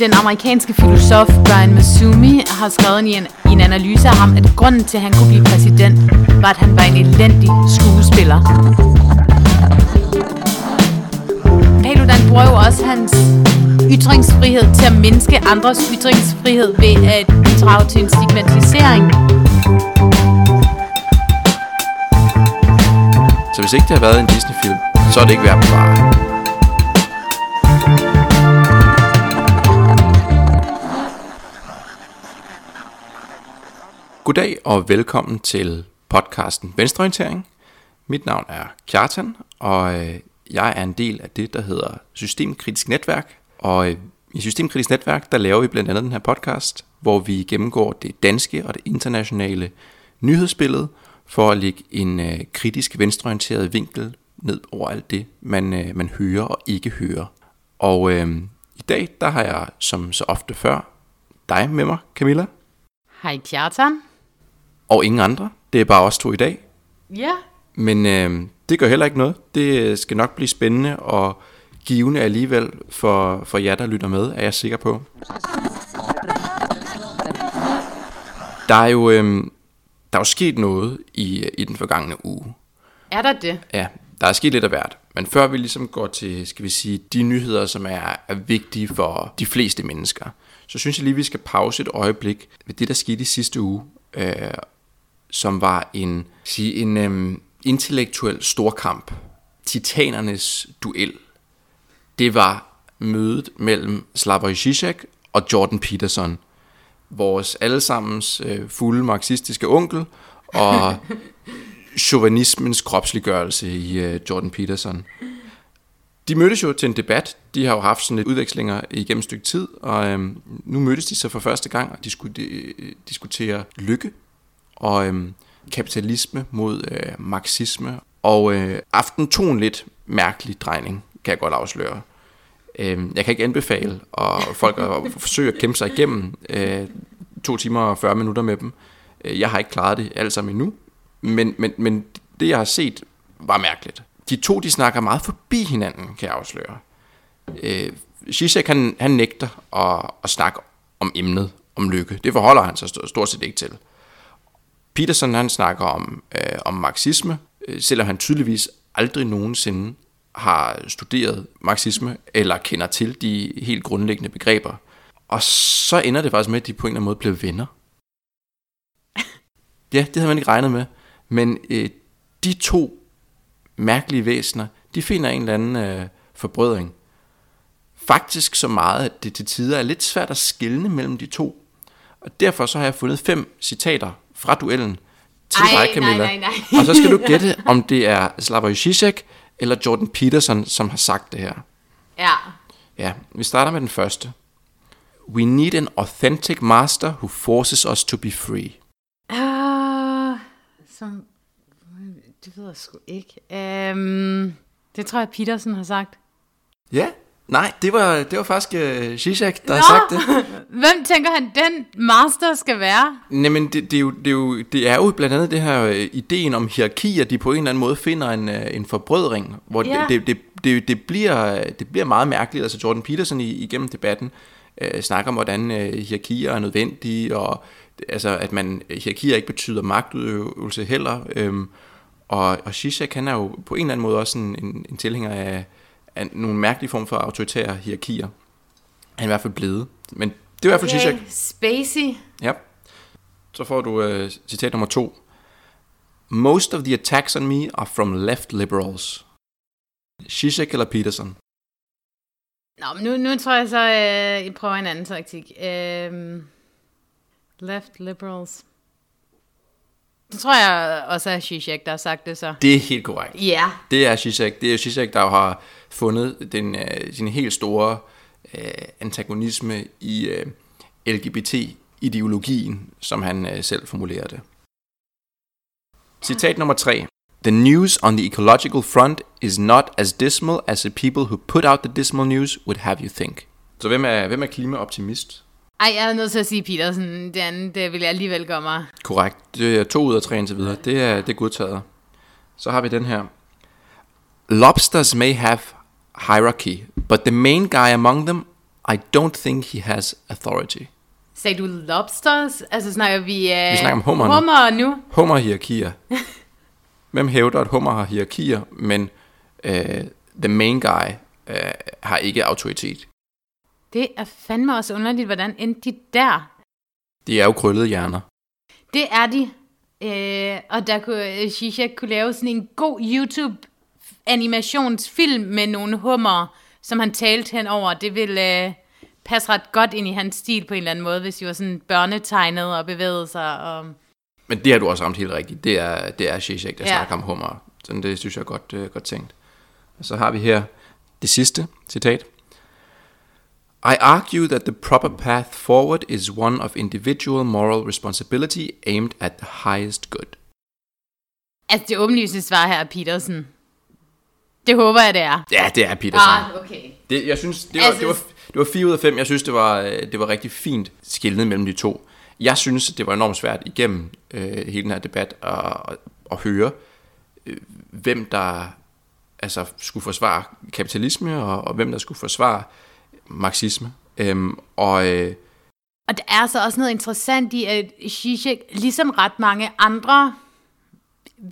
Den amerikanske filosof Brian Masumi har skrevet i en, i en analyse af ham, at grunden til, at han kunne blive præsident, var, at han var en elendig skuespiller. Paludan bruger jo også hans ytringsfrihed til at mindske andres ytringsfrihed ved at bidrage til en stigmatisering. Så hvis ikke det har været en Disney-film, så er det ikke værd at bevare. Goddag og velkommen til podcasten Venstreorientering. Mit navn er Kjartan, og øh, jeg er en del af det, der hedder Systemkritisk Netværk. Og øh, i Systemkritisk Netværk, der laver vi blandt andet den her podcast, hvor vi gennemgår det danske og det internationale nyhedsbillede, for at lægge en øh, kritisk venstreorienteret vinkel ned over alt det, man, man hører og ikke hører. Og øh, i dag, der har jeg som så ofte før dig med mig, Camilla. Hej Kjartan. Og ingen andre. Det er bare os to i dag. Ja. Men øh, det gør heller ikke noget. Det skal nok blive spændende og givende alligevel for, for jer, der lytter med, er jeg sikker på. Der er jo, øh, der er jo sket noget i, i den forgangne uge. Er der det? Ja, der er sket lidt af hvert. Men før vi ligesom går til, skal vi sige, de nyheder, som er, er vigtige for de fleste mennesker, så synes jeg lige, vi skal pause et øjeblik ved det, der skete i sidste uge, øh, som var en, sige, en øh, intellektuel storkamp. Titanernes duel. Det var mødet mellem Slavoj Žižek og Jordan Peterson. Vores allesammens øh, fulde marxistiske onkel og chauvinismens kropsliggørelse i øh, Jordan Peterson. De mødtes jo til en debat. De har jo haft sådan lidt udvekslinger igennem et stykke tid, og øhm, nu mødtes de så for første gang og de skulle de, diskutere lykke og øh, kapitalisme mod øh, marxisme. Og øh, aften tog en lidt mærkelig drejning, kan jeg godt afsløre. Øh, jeg kan ikke anbefale og folk at forsøge at kæmpe sig igennem øh, to timer og 40 minutter med dem. Øh, jeg har ikke klaret det alt sammen endnu, men, men, men det jeg har set var mærkeligt. De to de snakker meget forbi hinanden, kan jeg afsløre. Øh, Zizek han, han nægter at, at snakke om emnet, om lykke. Det forholder han sig stort set ikke til. Peterson han snakker om, øh, om marxisme, øh, selvom han tydeligvis aldrig nogensinde har studeret marxisme, eller kender til de helt grundlæggende begreber. Og så ender det faktisk med, at de på en eller anden måde bliver venner. Ja, det havde man ikke regnet med. Men øh, de to mærkelige væsener, de finder en eller anden øh, forbrødring. Faktisk så meget, at det til tider er lidt svært at skelne mellem de to. Og derfor så har jeg fundet fem citater fra duellen til Ej, dig, Camilla. nej, nej, nej. Og så skal du gætte, om det er Slavoj Žižek eller Jordan Peterson, som har sagt det her. Ja. Ja, vi starter med den første. We need an authentic master who forces us to be free. Uh, som, det ved jeg sgu ikke. Um, det tror jeg, Peterson har sagt. Ja, nej, det var, det var faktisk uh, Zizek, der Nå! har sagt det. Hvem tænker han, den master skal være? Jamen, det, det, er jo, det, er jo, det er jo blandt andet det her øh, ideen om hierarki, at de på en eller anden måde finder en, øh, en forbrødring, hvor Ja. det, det, det, det, bliver, det bliver meget mærkeligt. Altså Jordan Peterson i, igennem debatten øh, snakker om, hvordan øh, hierarkier er nødvendige, og altså, at man hierarkier ikke betyder magtudøvelse heller. Øhm, og, og Zizek, han er jo på en eller anden måde også en, en, en tilhænger af, af nogle mærkelige former for autoritære hierarkier. Han er i hvert fald blevet. Men det er i hvert fald Zizek. Spacey. Ja. Så får du uh, citat nummer to. Most of the attacks on me are from left liberals. Zizek eller Peterson? Nå, men nu, nu tror jeg så, øh, jeg prøver en anden taktik. Øhm, left liberals. Det tror jeg også er Zizek, der har sagt det så. Det er helt korrekt. Ja. Det er Zizek. Det er Zizek, der har fundet den, øh, sin helt store øh, antagonisme i øh, LGBT-ideologien, som han øh, selv formulerer det. Citat nummer 3. The news on the ecological front is not as dismal as the people who put out the dismal news would have you think. Så hvem er, hvem er klimaoptimist? Ej, jeg er nødt til at sige, Petersen, det andet, det vil jeg alligevel gøre mig. Korrekt. Det er to ud af tre indtil videre. Det er, det er godtaget. Så har vi den her. Lobsters may have hierarchy, but the main guy among them, I don't think he has authority. Sagde du lobsters? Altså snakker vi... Uh, Vi snakker om hummerne. Hummer nu. Hummerhierarkier. Hvem hævder, at hummer har hierarkier, men øh, the main guy øh, har ikke autoritet? Det er fandme også underligt, hvordan endte de der? De er jo krøllede hjerner. Det er de. Øh, og der kunne Zizek kunne lave sådan en god YouTube-animationsfilm med nogle hummer, som han talte hen over. Det ville øh, passe ret godt ind i hans stil på en eller anden måde, hvis de var sådan børnetegnet og bevægede sig. Og... Men det har du også ramt helt rigtigt. Det er, det er Zizek, der Ja. ja. snakker om hummer. Så det synes jeg er godt, øh, godt tænkt. Og så har vi her det sidste citat. I argue that the proper path forward is one of individual moral responsibility aimed at the highest good. Altså, det åbenlyse svar her er Petersen. Det håber jeg, det er. Ja, det er Peterson. Ah, okay. Det, jeg synes, det var, Altså- det, var, det var 4 ud af 5. Jeg synes, det var, øh, det var rigtig fint skillet mellem de to. Jeg synes, det var enormt svært igennem øh, hele den her debat at, at, at høre, øh, hvem der altså, skulle forsvare kapitalisme, og, og hvem der skulle forsvare marxisme. Øhm, og øh, Og der er så også noget interessant i, at Zizek, ligesom ret mange andre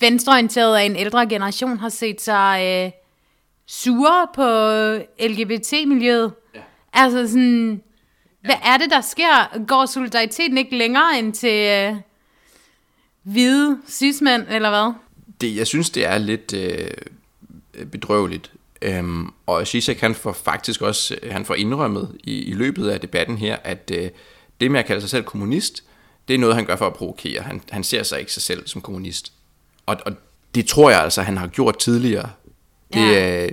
venstreorienterede af en ældre generation, har set sig øh, sure på LGBT-miljøet. Ja. Altså sådan, hvad er det, der sker? Går solidariteten ikke længere end til øh, hvide cis-mænd, eller hvad? det, jeg synes, det er lidt øh, bedrøveligt. Øhm, og Zizek, han får faktisk også, øh, han får indrømmet i, i løbet af debatten her, at øh, det med at kalde sig selv kommunist, det er noget, han gør for at provokere. Han, han ser sig ikke sig selv som kommunist. Og, og det tror jeg altså, han har gjort tidligere. Det, Ja. ja.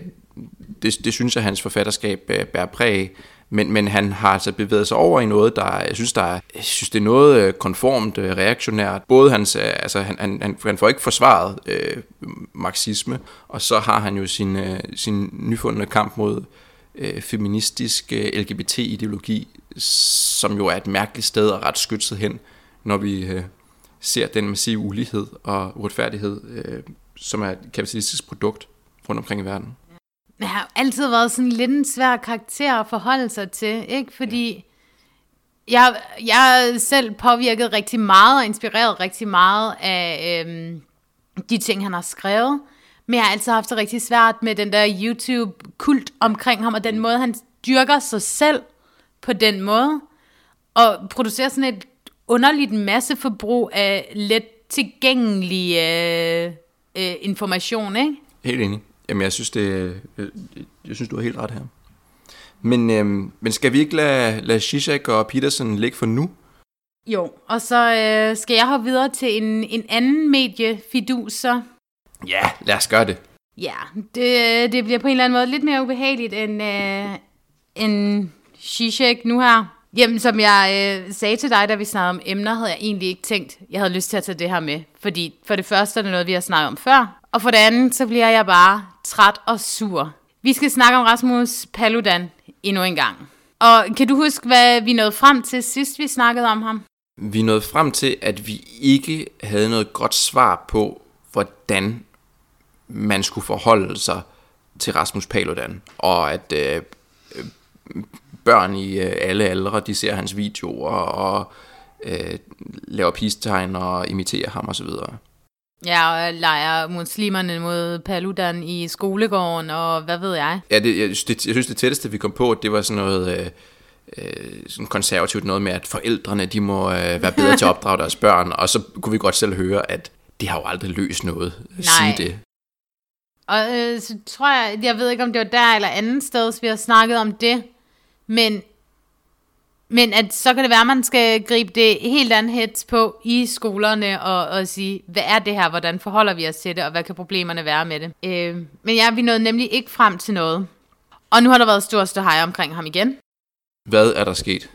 det, det synes jeg, hans forfatterskab øh, bærer præg af. Men, men han har altså bevæget sig over i noget, der, jeg synes, der er, jeg synes det er noget øh, konformt, øh, reaktionært. Både hans, øh, altså han, han, han, han får ikke forsvaret øh, marxisme, og så har han jo sin, øh, sin nyfundne kamp mod øh, feministisk øh, LGBT-ideologi, som jo er et mærkeligt sted at ret skytset hen, når vi øh, ser den massive ulighed og uretfærdighed, øh, som er et kapitalistisk produkt rundt omkring i verden. Jeg har altid været sådan lidt en svær karakter at forholde sig til, ikke? Fordi jeg, jeg er selv påvirket rigtig meget og inspireret rigtig meget af øhm, de ting, han har skrevet. Men jeg har altid haft det rigtig svært med den der YouTube-kult omkring ham, og den måde, han dyrker sig selv på den måde. Og producerer sådan et underligt masseforbrug af let tilgængelig øh, øh, information, ikke? Helt enig. Jamen, jeg synes, det, jeg, jeg synes du har helt ret her. Men, øhm, men skal vi ikke lade, lade Zizek og Peterson ligge for nu? Jo, og så øh, skal jeg hoppe videre til en, en anden mediefidus, så Ja, lad os gøre det. ja, det, det bliver på en eller anden måde lidt mere ubehageligt end, øh, end Zizek nu her. Jamen, som jeg øh, sagde til dig, da vi snakkede om emner, havde jeg egentlig ikke tænkt, jeg havde lyst til at tage det her med. Fordi for det første er det noget, vi har snakket om før, og for det andet, så bliver jeg bare træt og sur. Vi skal snakke om Rasmus Paludan endnu en gang. Og kan du huske, hvad vi nåede frem til sidst, vi snakkede om ham? Vi nåede frem til, at vi ikke havde noget godt svar på, hvordan man skulle forholde sig til Rasmus Paludan. Og at øh, øh, børn i øh, alle aldre, de ser hans videoer og øh, laver peace-tegn og imiterer ham osv. Ja, og leger muslimerne mod Paludan i skolegården, og hvad ved jeg. Ja, det, jeg, det, jeg synes, det tætteste, vi kom på, det var sådan noget øh, øh, sådan konservativt noget med, at forældrene de må øh, være bedre til at opdrage deres børn, og så kunne vi godt selv høre, at det har jo aldrig løst noget at Nej. sige det. Og øh, så tror jeg, jeg ved ikke, om det var der eller andet sted, så vi har snakket om det, men Men at så kan det være, at man skal gribe det helt andet hets på i skolerne og, og sige, hvad er det her, hvordan forholder vi os til det, og hvad kan problemerne være med det. Øh, men ja, vi nåede nemlig ikke frem til noget. Og nu har der været stor ståhej omkring ham igen. Hvad er der sket?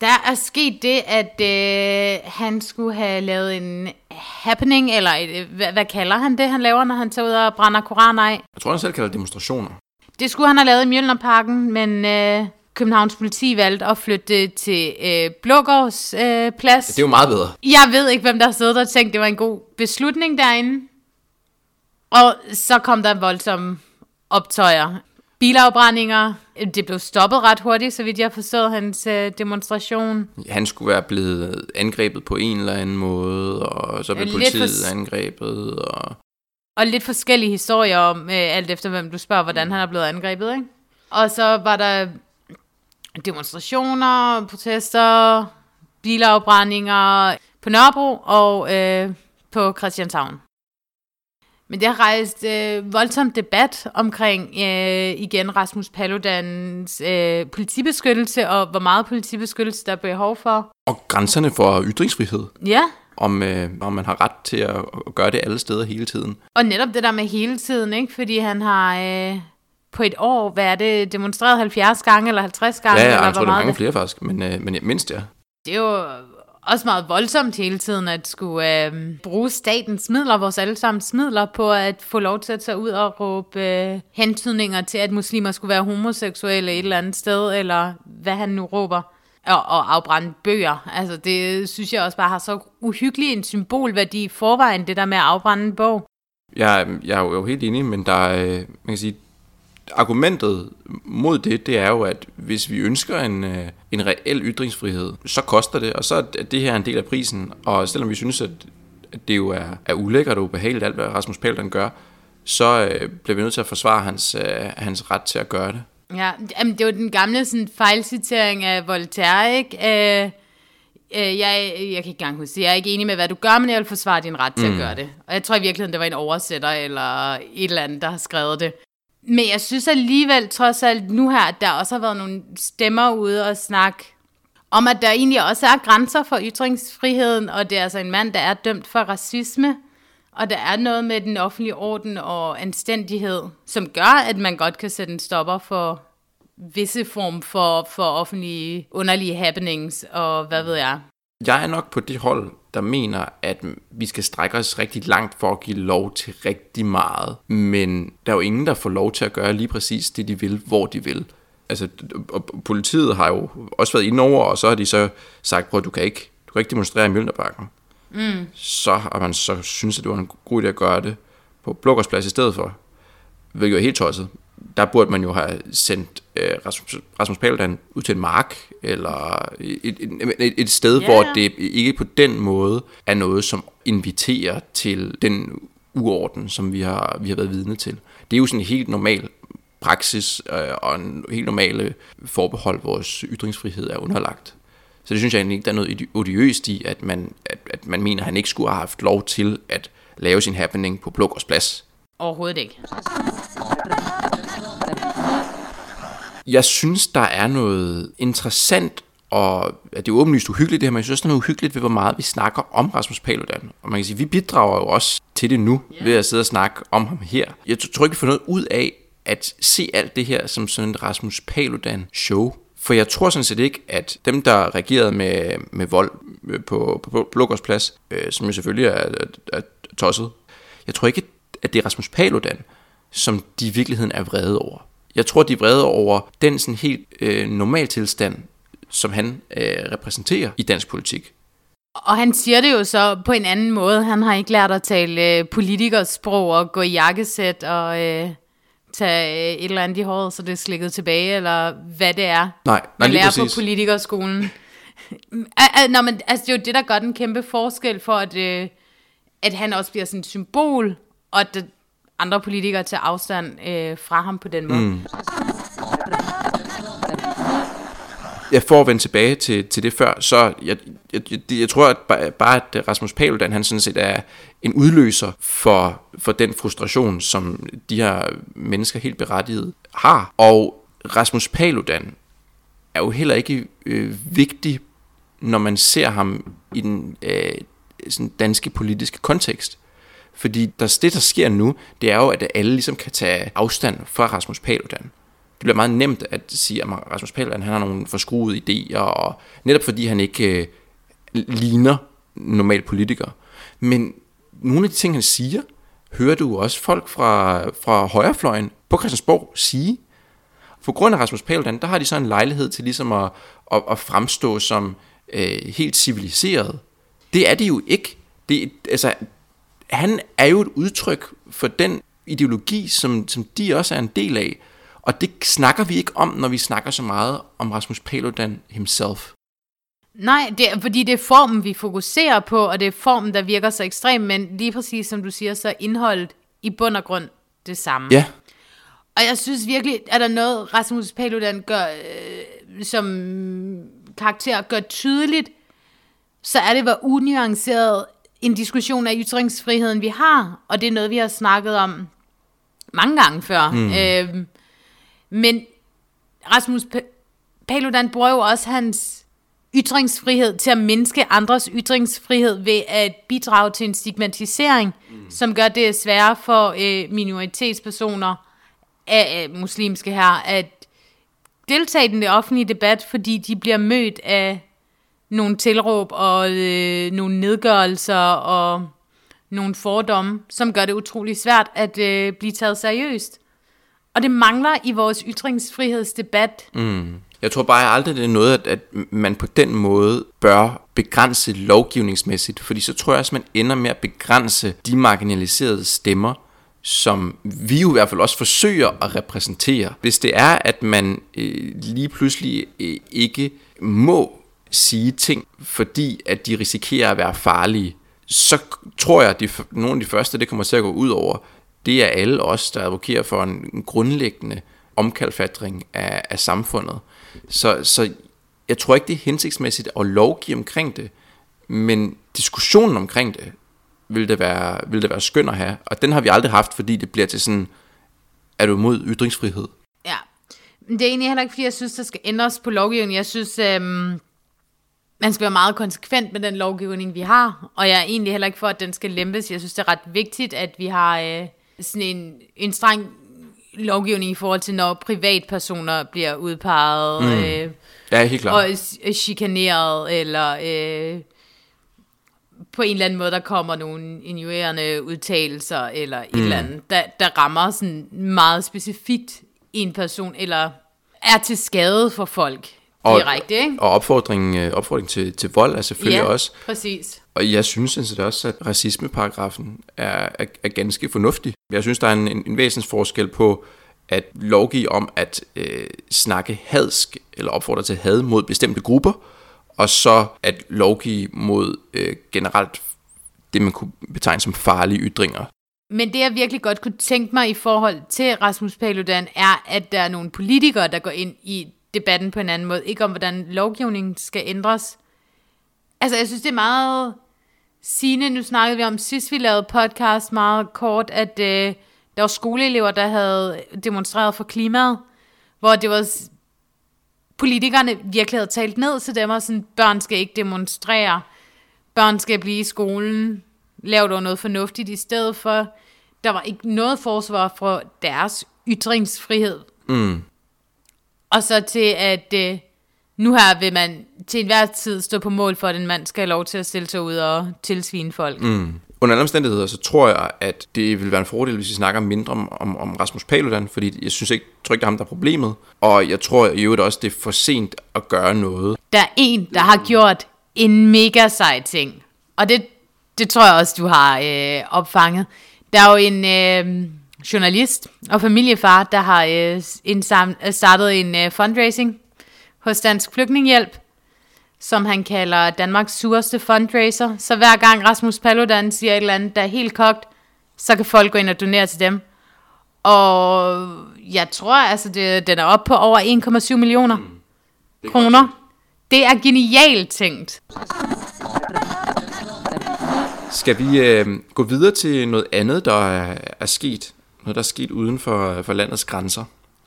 Der er sket det, at øh, han skulle have lavet en happening, eller et, øh, hvad, hvad kalder han det, han laver, når han tager ud og brænder koraner af? Jeg tror, han selv kalder det demonstrationer. Det skulle han have lavet i Mjølnerparken, men øh, Københavns politi valgte at flytte det til øh, Blågårds øh, plads. Det er jo meget bedre. Jeg ved ikke, hvem der har siddet og tænkt, det var en god beslutning derinde. Og så kom der voldsomme optøjer. Bilafbrændinger. Det blev stoppet ret hurtigt, så vidt jeg forstod hans øh, demonstration. Han skulle være blevet angrebet på en eller anden måde, og så blev Lidt politiet for- angrebet. Og... Og lidt forskellige historier om, øh, alt efter hvem du spørger, hvordan han er blevet angrebet. Ikke? Og så var der demonstrationer, protester, bilafbrændinger på Nørrebro og øh, på Christianshavn. Men det har rejst øh, voldsom debat omkring øh, igen Rasmus Paludans øh, politibeskyttelse og hvor meget politibeskyttelse der er behov for. og grænserne for ytringsfrihed. Ja, Om, øh, om man har ret til at, at gøre det alle steder hele tiden. Og netop det der med hele tiden, ikke? Fordi han har øh, på et år, hvad er det, demonstreret 70 gange eller 50 gange? Ja, ja eller jeg tror, det er mange flere faktisk, men, øh, men mindst ja. Det er jo også meget voldsomt hele tiden at skulle øh, bruge statens midler, vores allesammens midler, på at få lov til at tage ud og råbe øh, hentydninger til, at muslimer skulle være homoseksuelle et eller andet sted, eller hvad han nu råber. Og, og afbrænde bøger. Altså det synes jeg også bare har så uhyggelig en symbolværdi i forvejen, det der med at afbrænde en bog. Jeg, jeg er jo helt enig, men der er, øh, man kan sige, argumentet mod det, det er jo, at hvis vi ønsker en, øh, en reel ytringsfrihed, så koster det, og så er det her en del af prisen. Og selvom vi synes, at det jo er, er ulækkert og ubehageligt, alt hvad Rasmus Paludan gør, så øh, bliver vi nødt til at forsvare hans, øh, hans ret til at gøre det. Ja, jamen, det var den gamle sådan, fejlcitering af Voltaire, ikke? Øh, øh, jeg, jeg kan ikke engang huske. Jeg er ikke enig med, hvad du gør, men jeg vil forsvare din ret til mm. at gøre det. Og jeg tror i virkeligheden, det var en oversætter eller et eller andet, der har skrevet det. Men jeg synes alligevel, trods alt nu her, at der også har været nogle stemmer ude og snakke om, at der egentlig også er grænser for ytringsfriheden, og det er altså en mand, der er dømt for racisme, og der er noget med den offentlige orden og anstændighed, som gør, at man godt kan sætte en stopper for visse form for, for offentlige underlige happenings, og hvad ved jeg. Jeg er nok på det hold, der mener, at vi skal strække os rigtig langt for at give lov til rigtig meget. Men der er jo ingen, der får lov til at gøre lige præcis det, de vil, hvor de vil. Altså, og politiet har jo også været inde over, og så har de så sagt, at du kan ikke, du kan ikke demonstrere i Mjølnerparken. Mm. Så har man så synes, at det var en god idé at gøre det på Blågårdsplads i stedet for. Hvilket er helt tosset. Der burde man jo have sendt øh, Rasmus, Rasmus Paludan ud til en mark, eller et, et, et, sted, yeah. hvor det ikke på den måde er noget, som inviterer til den uorden, som vi har, vi har været vidne til. Det er jo sådan en helt normal praksis øh, og en helt normale forbehold, vores ytringsfrihed er underlagt. Så det synes jeg egentlig ikke, der er noget odiøst i, at man, at, at man mener, at han ikke skulle have haft lov til at lave sin happening på Blågårds Plads. Overhovedet ikke. Jeg synes, der er noget interessant, og det er åbenlyst uhyggeligt det her, men jeg synes også, der er noget uhyggeligt ved, hvor meget vi snakker om Rasmus Paludan. Og man kan sige, vi bidrager jo også til det nu, yeah. ved at sidde og snakke om ham her. Jeg tror ikke, vi får noget ud af at se alt det her som sådan et Rasmus Paludan-show. For jeg tror sådan set ikke, at dem, der reagerede med, med vold øh, på, på Blågårds Plads, øh, som jo selvfølgelig er, er, er tosset, jeg tror ikke, at det er Rasmus Paludan, som de i virkeligheden er vrede over. Jeg tror, de er vrede over den sådan helt øh, normal tilstand, som han øh, repræsenterer i dansk politik. Og han siger det jo så på en anden måde. Han har ikke lært at tale øh, politikersprog og gå i jakkesæt og øh, tage øh, et eller andet i håret, så det er slikket tilbage, eller hvad det er. Nej, nej lige lærer på præcis. politikerskolen. Al- al- Nå, men, altså, det er jo det, der gør den kæmpe forskel for, at, øh, at han også bliver sådan et symbol, og at andre politikere tage afstand øh, fra ham på den måde. Mm. Jeg får at vende tilbage til, til det før, så jeg, jeg, jeg, jeg tror at bare, bare, at Rasmus Paludan, han sådan set er en udløser for, for den frustration, som de her mennesker helt berettiget har. Og Rasmus Paludan er jo heller ikke øh, vigtig, når man ser ham i den øh, sådan danske politiske kontekst. Fordi der, det, der sker nu, det er jo, at alle ligesom kan tage afstand fra Rasmus Paludan. Det bliver meget nemt at sige, at Rasmus Paludan han har nogle forskruede idéer, og netop fordi han ikke øh, ligner normal politiker. Men nogle af de ting, han siger, hører du også folk fra, fra højrefløjen på Christiansborg sige. For grund af Rasmus Paludan, der har de så en lejlighed til ligesom at, at, at fremstå som øh, helt civiliseret. Det er de jo ikke. Det, altså, han er jo et udtryk for den ideologi, som, som de også er en del af. Og det snakker vi ikke om, når vi snakker så meget om Rasmus Paludan himself. Nej, det er, fordi det er formen, vi fokuserer på, og det er formen, der virker så ekstrem, men lige præcis som du siger, så er indholdet i bund og grund det samme. Ja. Og jeg synes virkelig, at der noget, Rasmus Paludan gør, øh, som karakter gør tydeligt, så er det, hvor unuanceret en diskussion af ytringsfriheden, vi har, og det er noget, vi har snakket om mange gange før. Mm. Øh, men Rasmus Paludan bruger jo også hans ytringsfrihed til at mindske andres ytringsfrihed ved at bidrage til en stigmatisering, mm. som gør det sværere for øh, minoritetspersoner af øh, muslimske her at deltage i den offentlige debat, fordi de bliver mødt af nogle tilråb og øh, nogle nedgørelser og nogle fordomme, som gør det utrolig svært at øh, blive taget seriøst. Og det mangler i vores ytringsfrihedsdebat. Mm. Jeg tror bare aldrig, det er noget, at, at man på den måde bør begrænse lovgivningsmæssigt, fordi så tror jeg også, man ender med at begrænse de marginaliserede stemmer, som vi jo i hvert fald også forsøger at repræsentere. Hvis det er, at man øh, lige pludselig øh, ikke må sige ting, fordi at de risikerer at være farlige, så tror jeg, at de, nogle af de første, det kommer til at gå ud over, det er alle os, der advokerer for en grundlæggende omkalfatring af, af samfundet. Så, så jeg tror ikke, det er hensigtsmæssigt at lovgive omkring det, men diskussionen omkring det, vil det være, vil det være skøn at have. Og den har vi aldrig haft, fordi det bliver til sådan, er du imod ytringsfrihed? Ja, det er egentlig heller ikke, fordi jeg synes, der skal ændres på lovgivningen. Jeg synes, øhm, man skal være meget konsekvent med den lovgivning, vi har. Og jeg er egentlig heller ikke for, at den skal lempes. Jeg synes, det er ret vigtigt, at vi har øh, sådan en, en streng lovgivning i forhold til, når privatpersoner bliver udpeget. Mm. Øh, ja, helt klart. Og chikaneret, eller øh, på en eller anden måde, der kommer nogle injurerende udtalelser, eller et mm. eller andet, der, der rammer sådan meget specifikt en person, eller er til skade for folk og, direkte, ikke? Og opfordring, øh, opfordring til, til vold er selvfølgelig ja, også. præcis. Og jeg synes sådan også, at racismeparagrafen er, er, er ganske fornuftig. Jeg synes, der er en, en, en væsens forskel på at lovgive om at øh, snakke hadsk eller opfordre til had mod bestemte grupper, og så at lovgive mod øh, generelt det, man kunne betegne som farlige ytringer. Men det, jeg virkelig godt kunne tænke mig i forhold til Rasmus Paludan, er, at der er nogle politikere, der går ind i debatten på en anden måde. Ikke om, hvordan lovgivningen skal ændres. Altså, jeg synes, det er meget sigende. Nu snakkede vi om, sidst vi lavede podcast meget kort, at øh, der var skoleelever, der havde demonstreret for klimaet, hvor det var politikerne virkelig havde talt ned til dem, og sådan, børn skal ikke demonstrere, børn skal blive i skolen, lav dog noget fornuftigt i stedet for. Der var ikke noget forsvar for deres ytringsfrihed. Mm. Og så til, at øh, nu her vil man til enhver tid stå på mål for, at en mand skal have lov til at stille sig ud og tilsvine folk. Mm. Under alle omstændigheder, så tror jeg, at det vil være en fordel, hvis vi snakker mindre om, om, om Rasmus Paludan, fordi jeg synes ikke, tror ikke, det er ham, der er problemet. Og jeg tror i øvrigt også, det er for sent at gøre noget. Der er en, der har gjort en mega sej ting, og det, det tror jeg også, du har øh, opfanget. Der er jo en øh, journalist og familiefar, der har øh, indsam, startet en øh, fundraising hos Dansk Flygtninghjælp, som han kalder Danmarks sureste fundraiser. Så hver gang Rasmus Paludan siger et eller andet, der er helt kogt, så kan folk gå ind og donere til dem. Og jeg tror, altså, det, den er op på over 1,7 millioner mm. kroner. Det er genialt tænkt. Skal vi øh, gå videre til noget andet, der er, er sket? Noget, der er sket uden for, for landets grænser.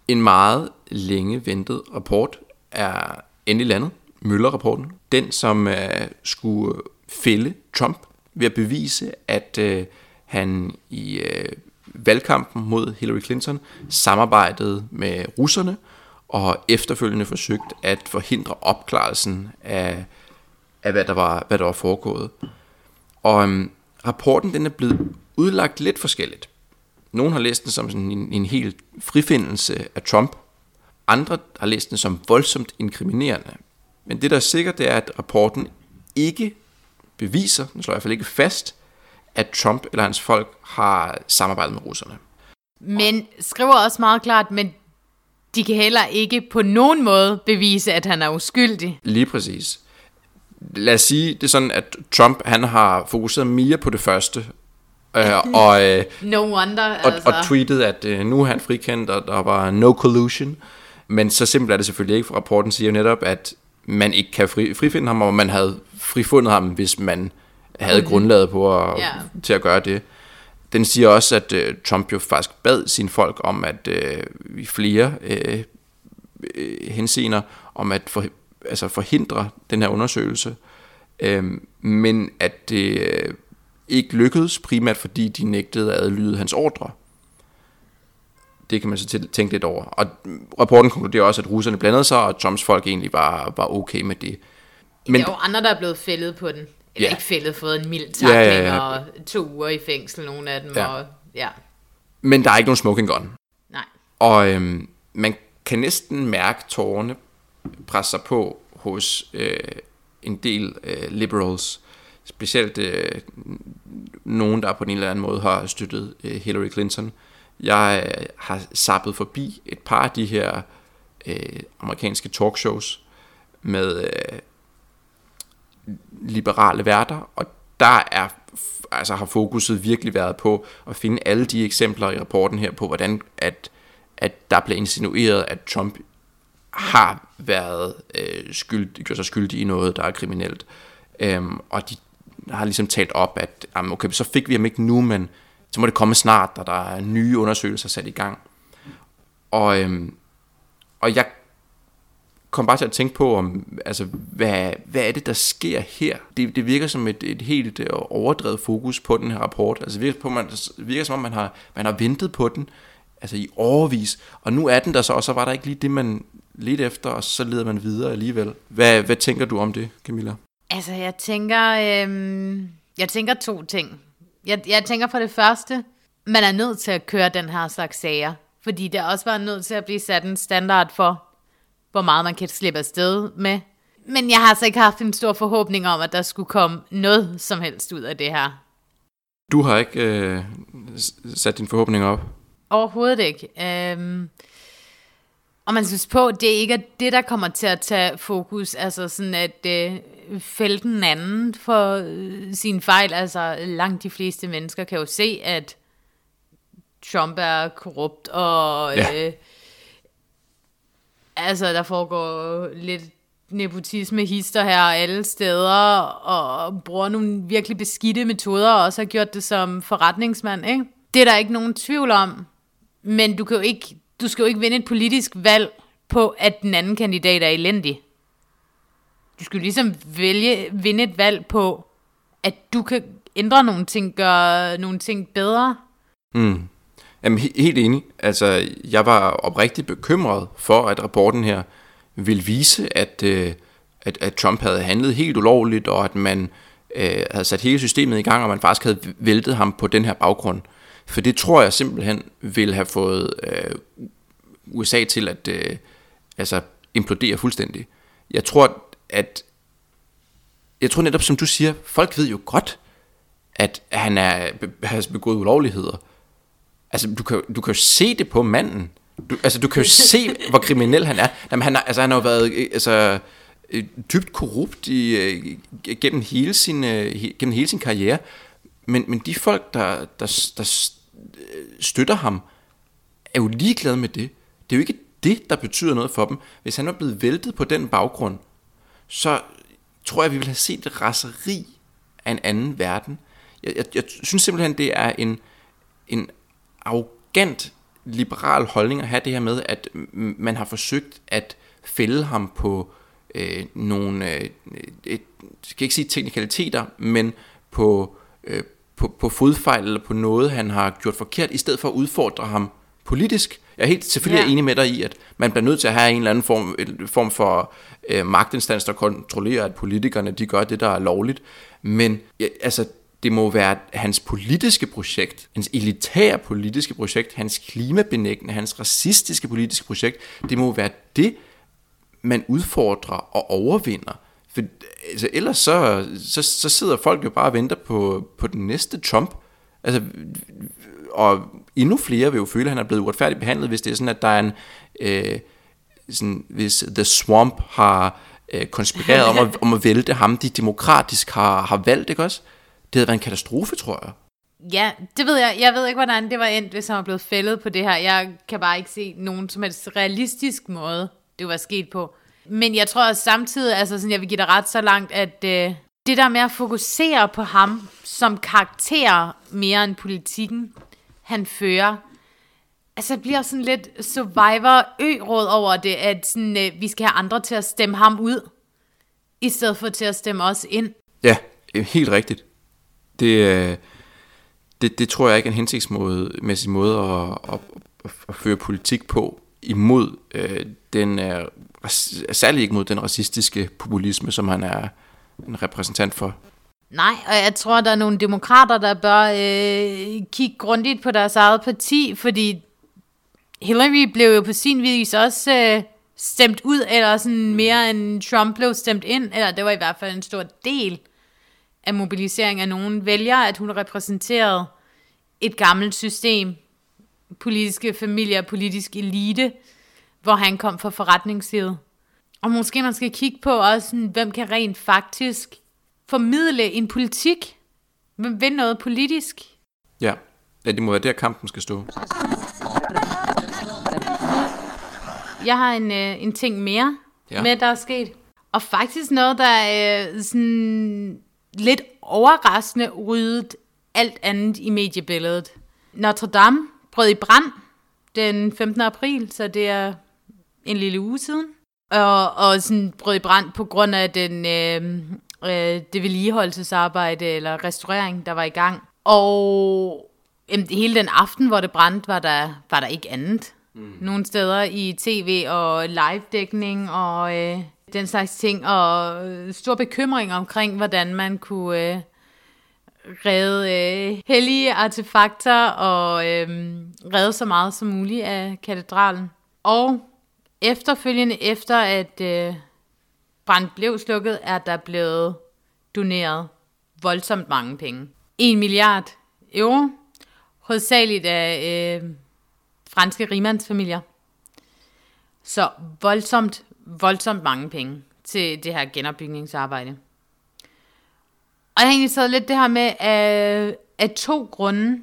En meget længe ventet rapport er endelig landet. Møller-rapporten. Den, som uh, skulle fælde Trump ved at bevise, at uh, han i uh, valgkampen mod Hillary Clinton samarbejdede med russerne og efterfølgende forsøgt at forhindre opklarelsen af, af hvad, der var, hvad der var foregået. Og um, rapporten den er blevet udlagt lidt forskelligt. Nogle har læst den som sådan en, en helt frifindelse af Trump. Andre har læst den som voldsomt inkriminerende. Men det, der er sikkert, det er, at rapporten ikke beviser, den slår i hvert fald ikke fast, at Trump eller hans folk har samarbejdet med russerne. Men skriver også meget klart, men de kan heller ikke på nogen måde bevise, at han er uskyldig. Lige præcis. Lad os sige det er sådan, at Trump han har fokuseret mere på det første, øh, og, øh, No wonder, og, altså. og tweetet, at øh, nu er han frikendt, og der var no collusion. Men så simpelt er det selvfølgelig ikke, for rapporten siger jo netop, at man ikke kan fri, frifinde ham, og man havde frifundet ham, hvis man havde grundlaget på at, Ja. til at gøre det. Den siger også, at øh, Trump jo faktisk bad sine folk om, at øh, i flere øh, øh, henseender, om at for, altså forhindre den her undersøgelse, øh, men at det øh, ikke lykkedes, primært fordi de nægtede at adlyde hans ordre. Det kan man så til- tænke lidt over. Og rapporten konkluderer også, at russerne blandede sig, og Trumps folk egentlig var, var okay med det. Men, der er jo andre, der er blevet fældet på den. Eller Ja. ikke fældet, fået en mild takling, ja, ja, ja. og to uger i fængsel, nogle af dem. Ja. Ja. Og, ja, Men der er ikke nogen smoking gun. nej. Og øhm, man kan næsten mærke tårerne presse sig på hos øh, en del øh, liberals. Specielt øh, nogen, der på en eller anden måde har støttet øh, Hillary Clinton. Jeg øh, har sappet forbi et par af de her øh, amerikanske talkshows med øh, liberale værter, og der er altså har fokuset virkelig været på at finde alle de eksempler i rapporten her på, hvordan at, at der blev insinueret, at Trump har været øh, skyld, gjort sig skyldig i noget, der er kriminelt. Øhm, og de har ligesom talt op, at jamen, okay, så fik vi ham ikke nu, men så må det komme snart, og der er nye undersøgelser sat i gang. Og, øhm, og jeg kom bare til at tænke på, om, altså, hvad, hvad er det, der sker her? Det, det virker som et, et helt øh, overdrevet fokus på den her rapport. Altså, det virker, på, man, det virker som om, man har, man har ventet på den altså i overvis. Og nu er den der så, og så var der ikke lige det, man lidt efter, og så leder man videre alligevel. Hvad, hvad tænker du om det, Camilla? Altså, jeg tænker, øhm, jeg tænker to ting. Jeg, jeg tænker for det første, man er nødt til at køre den her slags sager, fordi det også var nødt til at blive sat en standard for, hvor meget man kan slippe afsted med. Men jeg har altså ikke haft en stor forhåbning om, at der skulle komme noget som helst ud af det her. Du har ikke øh, sat din forhåbning op. Overhovedet ikke. Øhm, og man synes på, det ikke er det, der kommer til at tage fokus. Altså sådan at øh, fælde den anden for øh, sin fejl. Altså langt de fleste mennesker kan jo se, at Trump er korrupt, og Ja. øh, altså der foregår lidt nepotisme hister her alle steder, og bruger nogle virkelig beskidte metoder, og også har gjort det som forretningsmand, ikke? Det er der ikke nogen tvivl om, men du kan jo ikke, du skal jo ikke vinde et politisk valg på, at den anden kandidat er elendig. Du skal jo ligesom vælge, vinde et valg på, at du kan ændre nogle ting, gøre nogle ting bedre. Mm. Jamen, he- helt enig. Altså, jeg var oprigtigt bekymret for, at rapporten her ville vise, at, øh, at, at Trump havde handlet helt ulovligt, og at man øh, havde sat hele systemet i gang, og man faktisk havde væltet ham på den her baggrund. For det tror jeg simpelthen vil have fået øh, USA til at øh, altså, implodere fuldstændig. Jeg tror, at jeg tror netop, som du siger, folk ved jo godt, at han er, har begået ulovligheder. Altså, du kan, du kan jo se det på manden. Du, altså, du kan jo se, hvor kriminel han er. Jamen, han, har, altså, han har jo været øh, altså, øh, dybt korrupt i, øh, gennem, hele sin, gennem hele sin karriere. Men, men de folk, der, der, der øh, støtter ham, er jo ligeglade med det. Det er jo ikke det, der betyder noget for dem. Hvis han var blevet væltet på den baggrund, så tror jeg, vi vil have set et raseri af en anden verden. Jeg, jeg, jeg synes simpelthen, det er en, en arrogant liberal holdning at have det her med, at man har forsøgt at fælde ham på øh, nogle, øh, et, skal ikke sige teknikaliteter, men på, øh, på, på fodfejl eller på noget, han har gjort forkert, i stedet for at udfordre ham politisk. Jeg er helt selvfølgelig ja. enig med dig i, at man bliver nødt til at have en eller anden form, form for øh, magtinstans, der kontrollerer, at politikerne de gør det, der er lovligt. Men ja, altså, det må være hans politiske projekt, hans elitære politiske projekt, hans klimabenægtende, hans racistiske politiske projekt, det må være det, man udfordrer og overvinder. For altså, ellers så, så, så sidder folk jo bare og venter på, på den næste Trump. Altså, og endnu flere vil jo føle, at han er blevet uretfærdigt behandlet, hvis det er sådan, at der er en... Øh, sådan, hvis The Swamp har øh, konspireret om at, om at vælte ham, de demokratisk har, har valgt, ikke også? Det havde været en katastrofe, tror jeg. Ja, det ved jeg. Jeg ved ikke, hvordan det var endt, hvis han var blevet fældet på det her. Jeg kan bare ikke se nogen som helst realistisk måde, det var sket på. Men jeg tror også samtidig, altså sådan, jeg vil give dig ret så langt, at øh, det der med at fokusere på ham som karakter mere end politikken, han fører, altså bliver sådan lidt survivor ø-råd over det, at sådan, øh, vi skal have andre til at stemme ham ud, i stedet for til at stemme os ind. Ja, øh, helt rigtigt. Det, øh, det, det tror jeg ikke er en hensigtsmæssig måde at, at, at, at føre politik på imod øh, den er særlig ikke mod den racistiske populisme, som han er en repræsentant for. Nej, og jeg tror, der er nogle demokrater, der bør øh, kigge grundigt på deres eget parti, fordi Hillary blev jo på sin vis også øh, stemt ud, eller sådan mere end Trump blev stemt ind, eller det var i hvert fald en stor del af mobilisering af nogen vælgere, at hun repræsenterede et gammelt system, politiske familier, politisk elite, hvor han kom fra forretningslivet. Og måske man skal kigge på også, hvem kan rent faktisk formidle en politik? Hvem vil noget politisk? Ja, ja det må være der kampen skal stå. Jeg har en, øh, en ting mere ja. med, der er sket. Og faktisk noget, der er øh, sådan lidt overraskende ryddet alt andet i mediebilledet. Notre Dame brød i brand den 15. april, så det er en lille uge siden. Og, og sådan brød i brand på grund af den, øh, øh, det vedligeholdelsesarbejde eller restaurering, der var i gang. Og øh, hele den aften, hvor det brændte, var der, var der ikke andet. Mm. Nogle steder i tv og live-dækning og øh, den slags ting. Og øh, stor bekymring omkring, hvordan man kunne... Øh, redde øh, hellige artefakter og øh, redde så meget som muligt af katedralen. Og efterfølgende, efter at øh, brand blev slukket, er der blevet doneret voldsomt mange penge. 1 milliard euro, hovedsageligt af øh, franske rimandsfamilier. Så voldsomt, voldsomt mange penge til det her genopbygningsarbejde. Og jeg har egentlig taget lidt det her med af, af to grunde.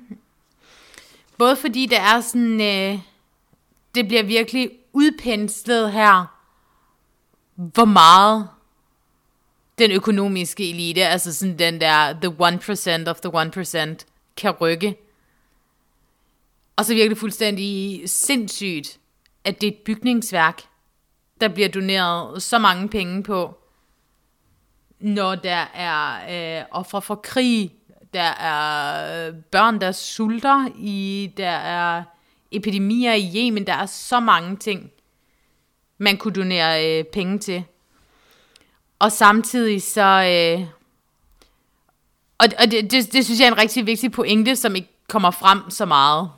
Både fordi det er sådan, øh, det bliver virkelig udpenslet her, hvor meget den økonomiske elite, altså sådan den der, the 1% of the 1%, kan rykke. Og så virkelig fuldstændig sindssygt, at det er et bygningsværk, der bliver doneret så mange penge på, når der er øh, ofre for krig, der er øh, børn, der sulter, i der er epidemier i Yemen, der er så mange ting, man kunne donere øh, penge til. Og samtidig så... Øh, og og det, det, det synes jeg er en rigtig vigtig pointe, som ikke kommer frem så meget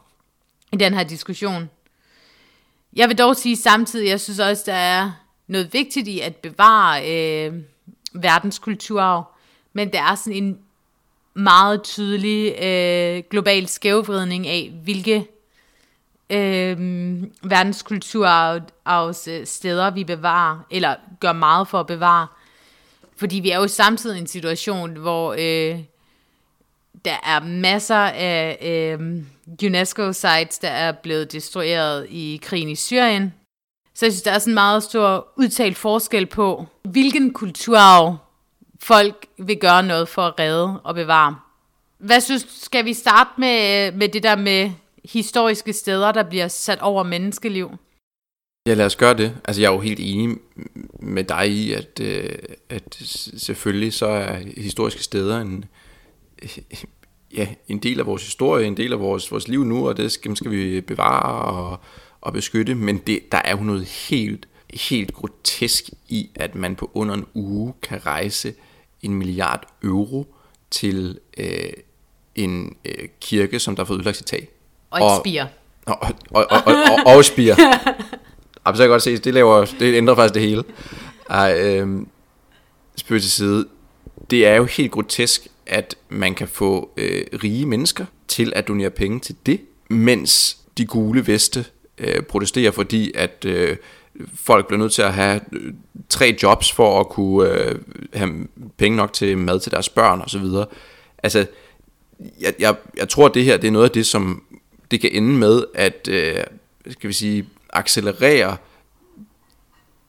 i den her diskussion. Jeg vil dog sige samtidig, jeg synes også, der er noget vigtigt i at bevare øh, verdenskulturarv, men der er sådan en meget tydelig øh, global skævvridning af, hvilke øh, verdenskulturarvs øh, steder vi bevarer, eller gør meget for at bevare. Fordi vi er jo samtidig i en situation, hvor øh, der er masser af øh, UNESCO-sites, der er blevet destrueret i krigen i Syrien. Så jeg synes, der er sådan en meget stor udtalt forskel på, hvilken kulturarv folk vil gøre noget for at redde og bevare. Hvad synes, skal vi starte med, øh, med det der med historiske steder, der bliver sat over menneskeliv? Ja, lad os gøre det. Altså, jeg er jo helt enig med dig i, at, øh, at selvfølgelig så er historiske steder en, ja, en del af vores historie, en del af vores, vores liv nu, og det skal, skal vi bevare og, og beskytte. Men det, der er jo noget helt, helt grotesk i, at man på under en uge kan rejse en milliard euro til øh, en øh, kirke, som der har fået ødelagt sit tag. Og et spire. Og, og, og, og, og, og spire. Ej, så kan jeg godt se, det, laver, det ændrer faktisk det hele. Ej, øhm, spørg til side. Det er jo helt grotesk, at man kan få øh, rige mennesker til at donere penge til det, mens de gule veste øh, protesterer, fordi at øh, folk bliver nødt til at have øh, tre jobs for at kunne øh, have penge nok til mad til deres børn osv. Altså, jeg, jeg, jeg tror, at det her det er noget af det, som det kan ende med, at øh, skal vi sige, accelerere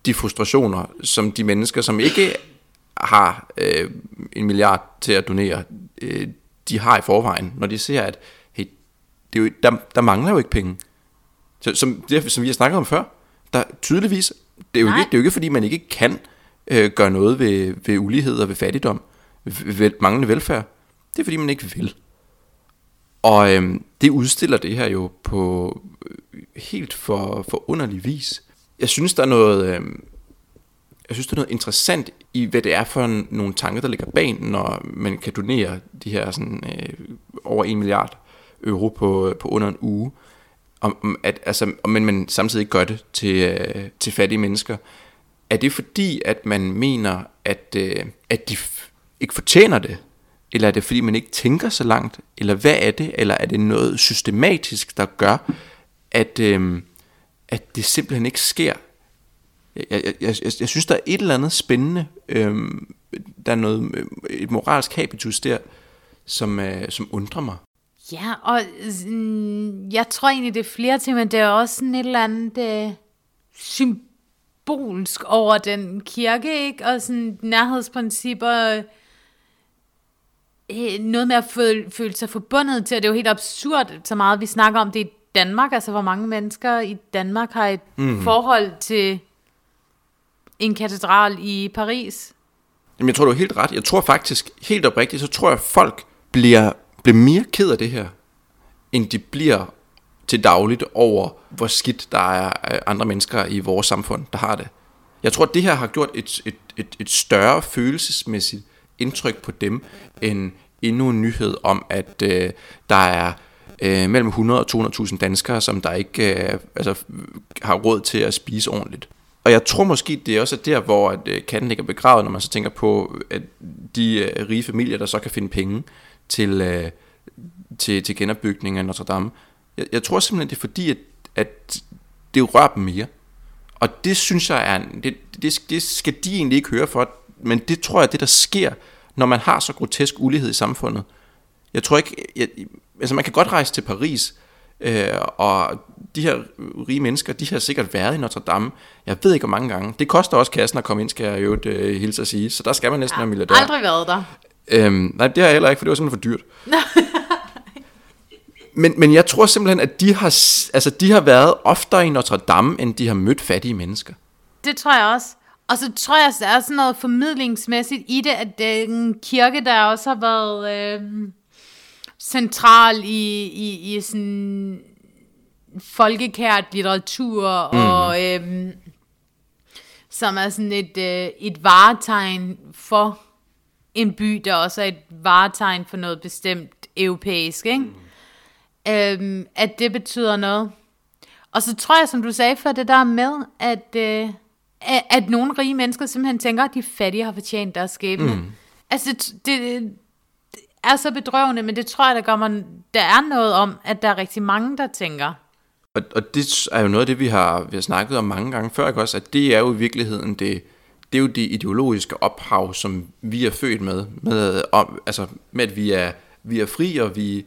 de frustrationer, som de mennesker, som ikke har øh, en milliard til at donere, øh, de har i forvejen, når de ser, at hey, det er jo, der, der mangler jo ikke penge. Så, som, det, som vi har snakket om før, der tydeligvis, det er jo, ikke, det er jo ikke, fordi man ikke kan øh, gøre noget ved, ved ulighed og ved fattigdom, ved, ved manglende velfærd. Det er fordi, man ikke vil. Og øhm, det udstiller det her jo på øh, helt for, for underlig vis. Jeg synes, der er noget... Øhm, jeg synes, der er noget interessant i, hvad det er for nogle tanker, der ligger bag, når man kan donere de her sådan, øh, over 1 milliard euro på, øh, på under en uge. Om, at, altså, men man samtidig ikke gør det til, øh, til fattige mennesker. Er det fordi, at man mener, at, øh, at de f- ikke fortjener det? Eller er det fordi, man ikke tænker så langt? Eller hvad er det? Eller er det noget systematisk, der gør, at, øh, at det simpelthen ikke sker? Jeg, jeg, jeg, jeg, synes, der er et eller andet spændende. Øh, der er noget, øhm, et moralsk habitus der, som, øh, som undrer mig. Ja, og øh, jeg tror egentlig, det er flere ting, men det er også sådan et eller andet øh, symbolsk over den kirke, ikke? Og sådan nærhedsprincipper, øh, noget med at føle, føle sig forbundet til, og det er jo helt absurd, så meget vi snakker om det i Danmark, altså hvor mange mennesker i Danmark har et mm. forhold til en katedral i Paris. Jamen, jeg tror, du er helt ret. Jeg tror faktisk, helt oprigtigt, så tror jeg, at folk bliver, bliver mere ked af det her, end de bliver til dagligt over, hvor skidt der er andre mennesker i vores samfund, der har det. Jeg tror, at det her har gjort et, et, et, et større følelsesmæssigt indtryk på dem, end endnu en nyhed om, at øh, der er øh, mellem 100 og 200.000 danskere, som der ikke øh, altså, har råd til at spise ordentligt. Og jeg tror måske, det er også der, hvor at, øh, katten ligger begravet, når man så tænker på, at de øh, rige familier, der så kan finde penge til, øh, til, til genopbygningen af Notre Dame. Jeg, jeg tror simpelthen, det er fordi, at, at det rører dem mere. Og det synes jeg er, det, det, det skal de egentlig ikke høre for, men det tror jeg det, der sker, når man har så grotesk ulighed i samfundet. Jeg tror ikke, jeg, altså man kan godt rejse til Paris, øh, og de her rige mennesker, de har sikkert været i Notre Dame, jeg ved ikke hvor mange gange. Det koster også kassen at komme ind, skal jeg jo øh, hilse at sige, så der skal man næsten være milliardær. aldrig været der. Øhm, nej, det har jeg heller ikke, for det var simpelthen for dyrt. men, men jeg tror simpelthen, at de har, altså, de har været oftere i Notre Dame, end de har mødt fattige mennesker. Det tror jeg også. Og så tror jeg, der er sådan noget formidlingsmæssigt i det, at det er en kirke, der også har været øh, central i, i, i sådan folkekært litteratur, mm. og øh, som er sådan et, øh, et varetegn for en by, der også er et varetegn for noget bestemt europæisk, ikke? Mm. Øhm, at det betyder noget. Og så tror jeg, som du sagde før, det der med, at, øh, at, at nogle rige mennesker simpelthen tænker, at de fattige har fortjent deres skæbne. Mm. Altså, det, det, det er så bedrøvende, men det tror jeg, der, gør man, der er noget om, at der er rigtig mange, der tænker. Og, og det er jo noget af det, vi har, vi har snakket om mange gange før, ikke også? At det er jo i virkeligheden det, det er jo det ideologiske ophav, som vi er født med, med, om, altså, med at vi er, vi er fri, og vi,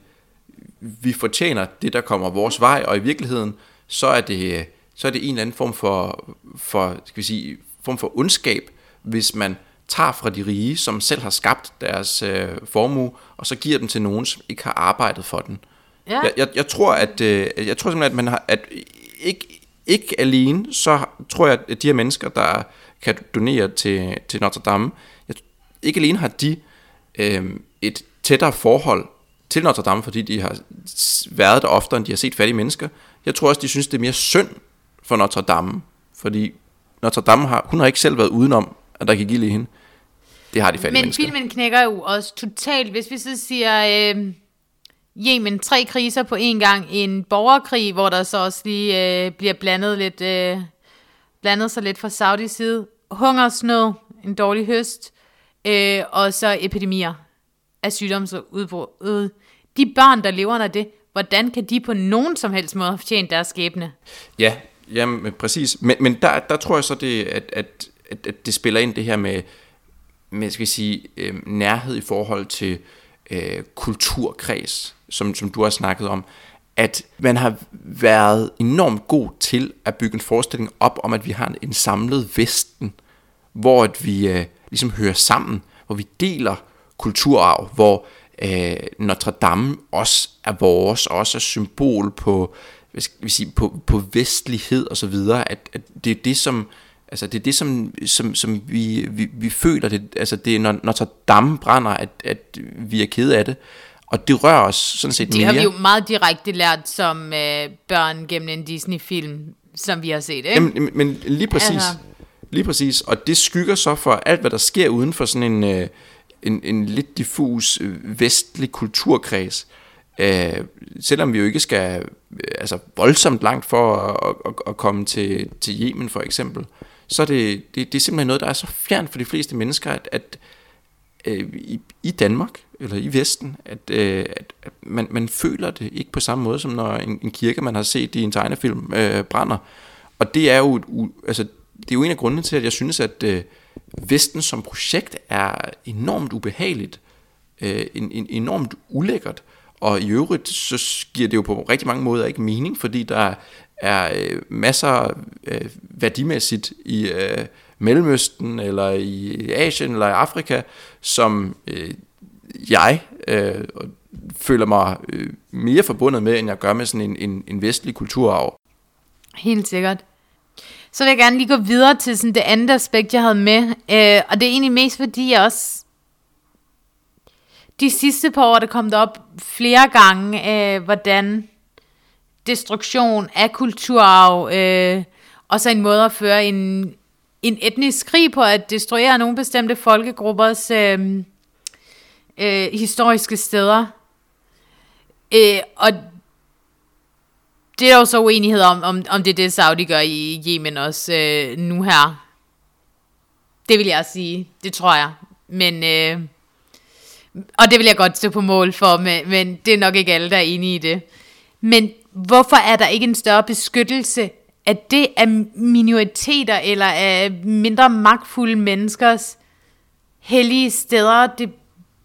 vi fortjener det, der kommer vores vej, og i virkeligheden, så er det, så er det en eller anden form for, for, skal vi sige, form for ondskab, hvis man tager fra de rige, som selv har skabt deres øh, formue, og så giver dem til nogen, som ikke har arbejdet for den. Ja. Jeg, jeg, jeg tror, at øh, jeg tror simpelthen, at man har, at ikke, ikke alene, så tror jeg, at de her mennesker, der kan donere til, til Notre Dame, jeg, ikke alene har de øh, et tættere forhold til Notre Dame, fordi de har været der oftere, end de har set fattige mennesker. Jeg tror også, de synes, det er mere synd for Notre Dame, fordi Notre Dame har, hun har ikke selv været udenom, at der kan give hende. Det har de fattige Men mennesker. filmen knækker jo også totalt, hvis vi så siger, øh, Yemen, tre kriser på en gang, en borgerkrig, hvor der så også lige øh, bliver blandet lidt, øh, blandet sig lidt fra Saudis side, hungersnød, en dårlig høst, øh, og så epidemier af sygdomsudbrud. De børn, der lever under det, hvordan kan de på nogen som helst måde have fortjent deres skæbne? Ja, jamen, præcis. Men, men der, der tror jeg så, det, at, at, at, at det spiller ind det her med, med skal jeg sige, øh, nærhed i forhold til øh, kulturkreds, som, som du har snakket om. At man har været enormt god til at bygge en forestilling op om, at vi har en, en samlet Vesten, hvor at vi øh, ligesom hører sammen, hvor vi deler kulturarv, hvor øh, Notre Dame også er vores, også er symbol på, hvad skal vi sige, på, på vestlighed og så videre, at, at det er det, som, altså det er det, som, som, som vi, vi, vi føler, det, altså det er, når Notre Dame brænder, at, at vi er kede af det, og det rører os sådan set Det mere. har vi jo meget direkte lært som øh, børn gennem en Disney-film, som vi har set, ikke? Jamen, men lige præcis. Altså. Lige præcis. Og det skygger så for alt, hvad der sker uden for sådan en, øh, en, en lidt diffus øh, vestlig kulturkreds. Øh, selvom vi jo ikke skal Øh, altså voldsomt langt for at, at, at komme til, til Yemen for eksempel, så er det, det, det er simpelthen noget, der er så fjernt for de fleste mennesker, at, at øh, i, i Danmark, eller i Vesten, at, øh, at, at man, man føler det ikke på samme måde, som når en, en kirke, man har set i en tegnefilm, øh, brænder. Og det er jo, u- altså, det er jo en af grundene til, at jeg synes, at øh, Vesten som projekt er enormt ubehageligt, øh, en, en, enormt ulækkert, og i øvrigt så giver det jo på rigtig mange måder ikke mening, fordi der er øh, masser øh, værdimæssigt i øh, Mellemøsten, eller i Asien, eller i Afrika, som øh, jeg øh, føler mig øh, mere forbundet med, end jeg gør med sådan en, en, en vestlig kulturarv. Helt sikkert. Så vil jeg gerne lige gå videre til sådan det andet aspekt, jeg havde med. Øh, og det er egentlig mest fordi, jeg også... De sidste par år er det op flere gange, øh, hvordan destruktion af kulturarv, øh, og så en måde at føre en, en etnisk krig på, at destruere nogle bestemte folkegruppers øh, øh, historiske steder. Øh, og det er jo så uenighed om, om, om det er det, Saudi gør i Yemen også øh, nu her. Det vil jeg sige. Det tror jeg. Men, øh, og det vil jeg godt stå på mål for, men, men det er nok ikke alle, der er enige i det. Men hvorfor er der ikke en større beskyttelse af det af minoriteter eller af mindre magtfulde menneskers hellige steder? Det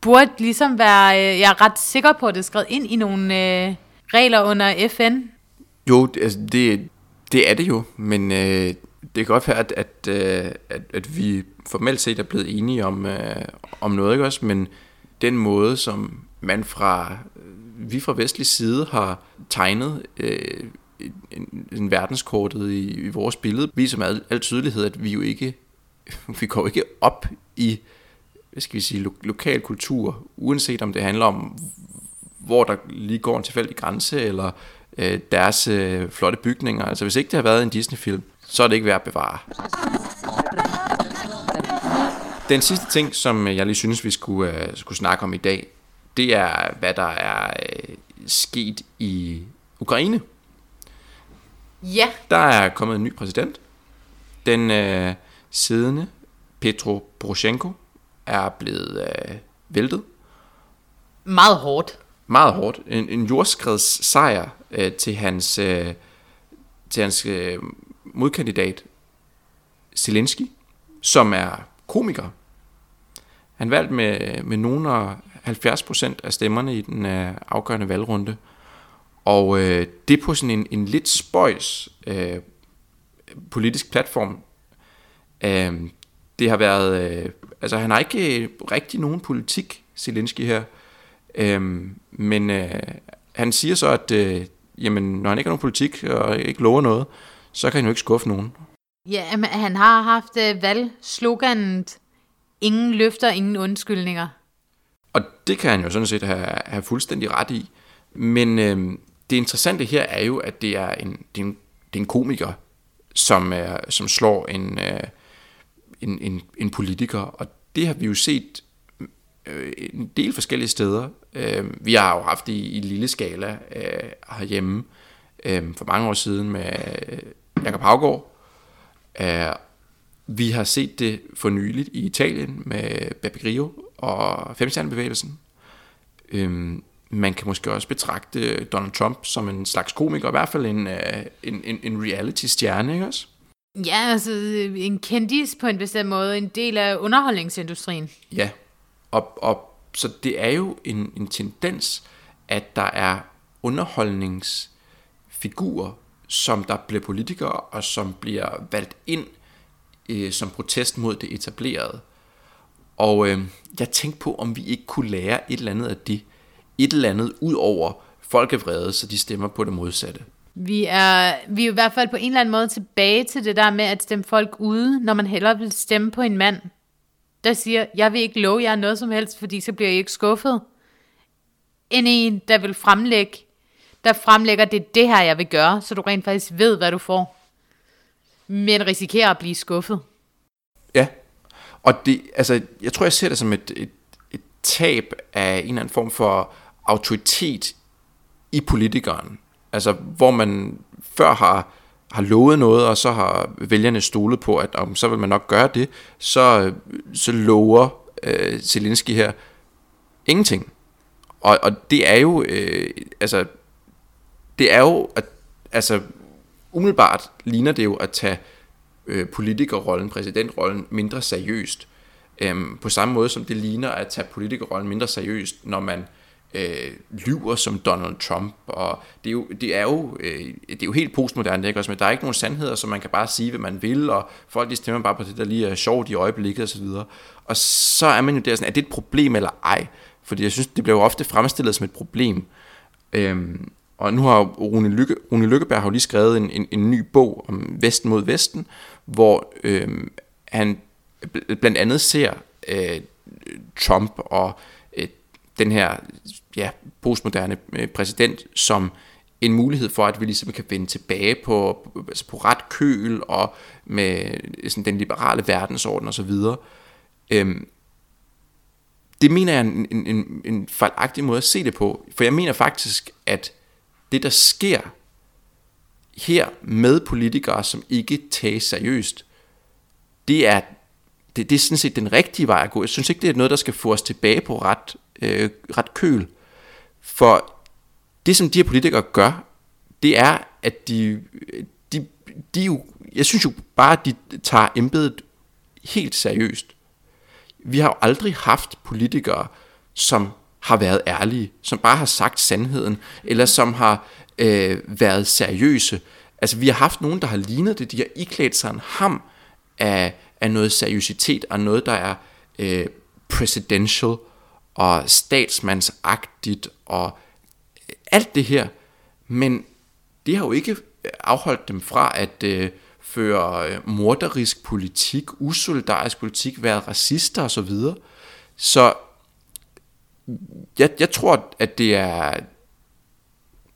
burde ligesom være, øh, jeg er ret sikker på, at det er skrevet ind i nogle øh, regler under FN. Jo, det, altså det, det er det jo, men øh, det kan godt være, at, at, øh, at, at vi formelt set er blevet enige om, øh, om noget, ikke også? Men den måde, som man fra, øh, vi fra vestlig side har tegnet øh, en, en verdenskortet i, i vores billede, viser med al, al tydelighed, at vi jo ikke, vi går ikke op i, hvad skal vi sige, lo, lokal kultur, uanset om det handler om, hvor der lige går en tilfældig grænse, eller øh, deres øh, flotte bygninger. Altså hvis ikke det har været en Disney-film, så er det ikke værd at bevare. Den sidste ting, som jeg lige synes, vi skulle, øh, skulle snakke om i dag, det er, hvad der er øh, sket i Ukraine. Ja, Der er kommet en ny præsident. Den øh, siddende Petro Poroshenko er blevet øh, væltet. meget hårdt. meget hårdt. En, en jordskreds sejr øh, til hans, øh, til hans øh, modkandidat Zelensky, som er komiker. Han valgte med, med nogen af 70% af stemmerne i den øh, afgørende valgrunde. Og øh, det på sådan en, en lidt spøjs øh, politisk platform. Øh, det har været... Øh, altså han har ikke rigtig nogen politik, Zelensky her. Øh, men øh, han siger så, at øh, jamen, når han ikke har nogen politik og ikke lover noget, så kan han jo ikke skuffe nogen. Ja, men han har haft øh, valgsloganet, ingen løfter, ingen undskyldninger. Og det kan han jo sådan set have, have fuldstændig ret i. Men øh, det interessante her er jo, at det er en, det er en, det er en komiker, som, er, som slår en, øh, en, en, en politiker. Og det har vi jo set øh, en del forskellige steder. Øh, vi har jo haft det i, i lille skala øh, herhjemme øh, for mange år siden med øh, Jakob Havgård. Øh, vi har set det for nyligt i Italien med Beppe og Femstjernebevægelsen. Øh, man kan måske også betragte Donald Trump som en slags komiker, i hvert fald en, øh, en, en, en reality-stjerne, ikke også? Ja, altså en kendis på en bestemt måde, en del af underholdningsindustrien. Ja, og, og så det er jo en, en tendens, at der er underholdningsfigurer, som der bliver politikere, og som bliver valgt ind øh, som protest mod det etablerede. Og øh, jeg tænkte på, om vi ikke kunne lære et eller andet af det. Et eller andet ud over folkevrede, så de stemmer på det modsatte. Vi er, vi er i hvert fald på en eller anden måde tilbage til det der med at stemme folk ude, når man hellere vil stemme på en mand, der siger, jeg vil ikke love jer noget som helst, fordi så bliver I ikke skuffet. End en, der vil fremlægge, der fremlægger, det er det her, jeg vil gøre, så du rent faktisk ved, hvad du får. Men risikerer at blive skuffet. Ja, og det, altså, jeg tror, jeg ser det som et, et, et tab af en eller anden form for autoritet i politikeren. Altså, hvor man før har, har lovet noget, og så har vælgerne stolet på, at om så vil man nok gøre det, så, så lover øh, Zelensky her ingenting. Og, og det er jo, øh, altså, det er jo, at, altså, umiddelbart ligner det jo at tage øh, politikerrollen, præsidentrollen mindre seriøst. Øhm, på samme måde som det ligner at tage politikerrollen mindre seriøst, når man øh, lyver som Donald Trump, og det er jo, det er jo, øh, det er jo helt postmoderne, ikke? Også, men der er ikke nogen sandheder, så man kan bare sige, hvad man vil, og folk de stemmer bare på det, der lige er sjovt i øjeblikket osv. Og, og så er man jo der sådan, er det et problem eller ej? Fordi jeg synes, det bliver jo ofte fremstillet som et problem. Øhm, og nu har Rune, Lykke, Rune Lykkeberg har jo lige skrevet en, en, en ny bog om Vesten mod Vesten, hvor øh, han blandt andet ser øh, Trump og øh, den her ja, postmoderne øh, præsident som en mulighed for, at vi ligesom kan vende tilbage på, altså på ret køl og med øh, sådan den liberale verdensorden osv. Øhm, det mener jeg er en, en, en fejlagtig måde at se det på, for jeg mener faktisk, at det der sker her med politikere, som ikke tages seriøst, det er, det, det er sådan set den rigtige vej at gå. Jeg synes ikke, det er noget, der skal få os tilbage på ret, øh, ret køl. For det, som de her politikere gør, det er, at de, de, de jo, jeg synes jo bare, at de tager embedet helt seriøst. Vi har jo aldrig haft politikere, som har været ærlige, som bare har sagt sandheden, eller som har øh, været seriøse. Altså vi har haft nogen, der har lignet det, de har iklædt sig en ham af, af noget seriøsitet, og noget, der er øh, presidential, og statsmandsagtigt, og øh, alt det her. Men det har jo ikke afholdt dem fra at øh, føre øh, morderisk politik, usolidarisk politik, være racister osv. Så, så jeg, jeg tror, at det er...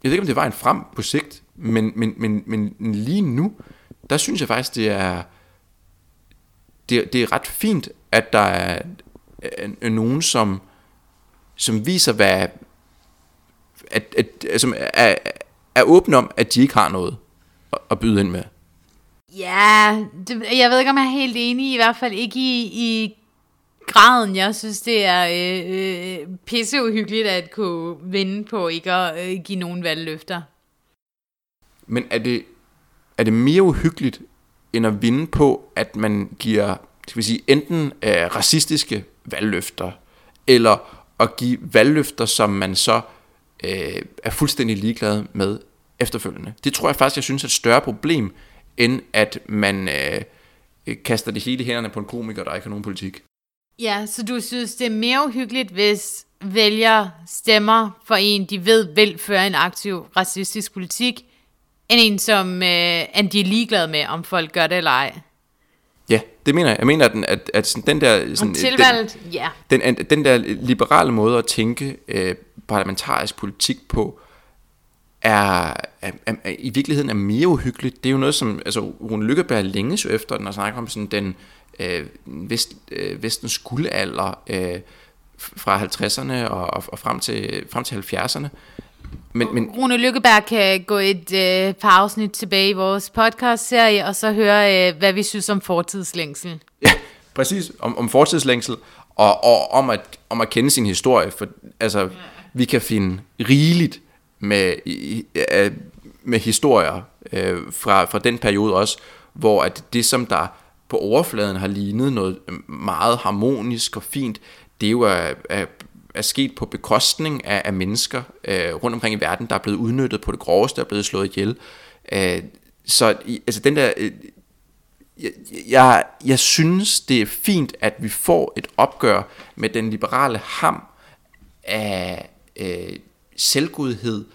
Jeg ved ikke, om det var en frem på sigt, men, men, men, men lige nu, der synes jeg faktisk, det er, det, det er ret fint, at der er, er nogen, som, som viser, hvad, at, at, som er, er åbne om, at de ikke har noget at, at byde ind med. Ja, det, jeg ved ikke, om jeg er helt enig, i hvert fald ikke i, i graden. Jeg synes, det er øh, øh, pisseuhyggeligt at kunne vinde på ikke at øh, give nogen valgløfter. Men er det, er det mere uhyggeligt, end at vinde på, at man giver skal vi sige, enten øh, racistiske valgløfter, eller at give valgløfter, som man så øh, er fuldstændig ligeglad med efterfølgende. Det tror jeg faktisk, jeg synes er et større problem, end at man øh, kaster det hele i hænderne på en komiker, der ikke har nogen politik. Ja, så du synes, det er mere uhyggeligt, hvis vælger stemmer for en, de ved vil føre en aktiv racistisk politik, end en, som øh, er de er ligeglade med, om folk gør det eller ej. Ja, det mener jeg. Jeg mener, at, den, at, at sådan, den der... Sådan, Om tilvalget, ja. den, den, den der liberale måde at tænke øh, parlamentarisk politik på, er, er, er, er, i virkeligheden er mere uhyggeligt. Det er jo noget, som altså, Rune Lykkeberg længes jo efter, når snakker om sådan den øh, vest, øh, vestens guldalder øh, fra 50'erne og, og, og frem til, frem til 70'erne. Men, men, Rune Lykkeberg kan gå et øh, par afsnit tilbage i vores podcast-serie, og så høre, øh, hvad vi synes om fortidslængsel. Ja, præcis. Om, om fortidslængsel, og, og om, at, om at kende sin historie. For altså, ja. vi kan finde rigeligt med, i- med historier øh, fra, fra den periode også, hvor at det, som der på overfladen har lignet noget meget harmonisk og fint, det er jo er, er, er sket på bekostning af, af mennesker øh, rundt omkring i verden, der er blevet udnyttet på det groveste, er blevet slået ihjel. Øh, så i- altså den der øh, jeg, jeg, jeg synes, det er fint, at vi får et opgør med den liberale ham af øh, selvgodhed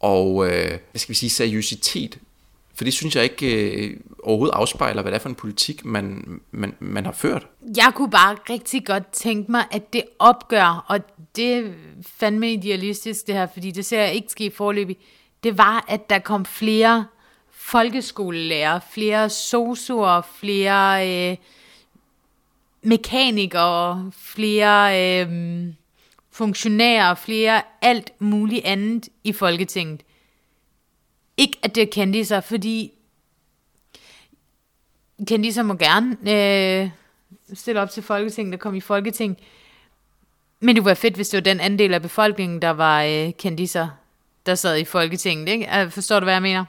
og, øh, hvad skal vi sige, seriøsitet. For det synes jeg ikke øh, overhovedet afspejler, hvad det er for en politik, man, man, man har ført. Jeg kunne bare rigtig godt tænke mig, at det opgør, og det er fandme idealistisk det her, fordi det ser jeg ikke ske forløbig, det var, at der kom flere folkeskolelærer, flere sosuer, flere øh, mekanikere, flere øh, funktionærer, flere alt muligt andet i Folketinget. Ikke at det er kendiser, fordi kendiser må gerne øh, stille op til Folketinget og komme i Folketinget. Men det var fedt, hvis det var den andel af befolkningen, der var øh, kendiser, der sad i Folketinget. Ikke? Forstår du, hvad jeg mener?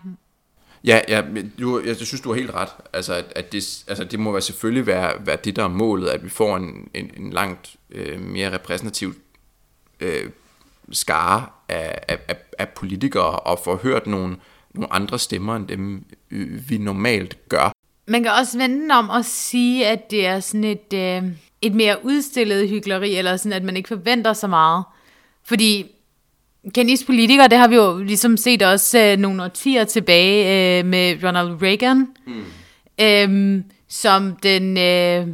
Ja, ja du, jeg synes, du har helt ret. Altså, at, at det, altså, det må være selvfølgelig være, være det, der er målet, at vi får en, en, en langt øh, mere repræsentativ øh, skare af, af, af, af politikere og får hørt nogle, nogle andre stemmer end dem, øh, vi normalt gør. Man kan også vende om og sige, at det er sådan et, øh, et mere udstillet hyggeleri, eller sådan, at man ikke forventer så meget. Fordi Kennys politikere, det har vi jo ligesom set også øh, nogle årtier tilbage øh, med Ronald Reagan, mm. øhm, som den, øh,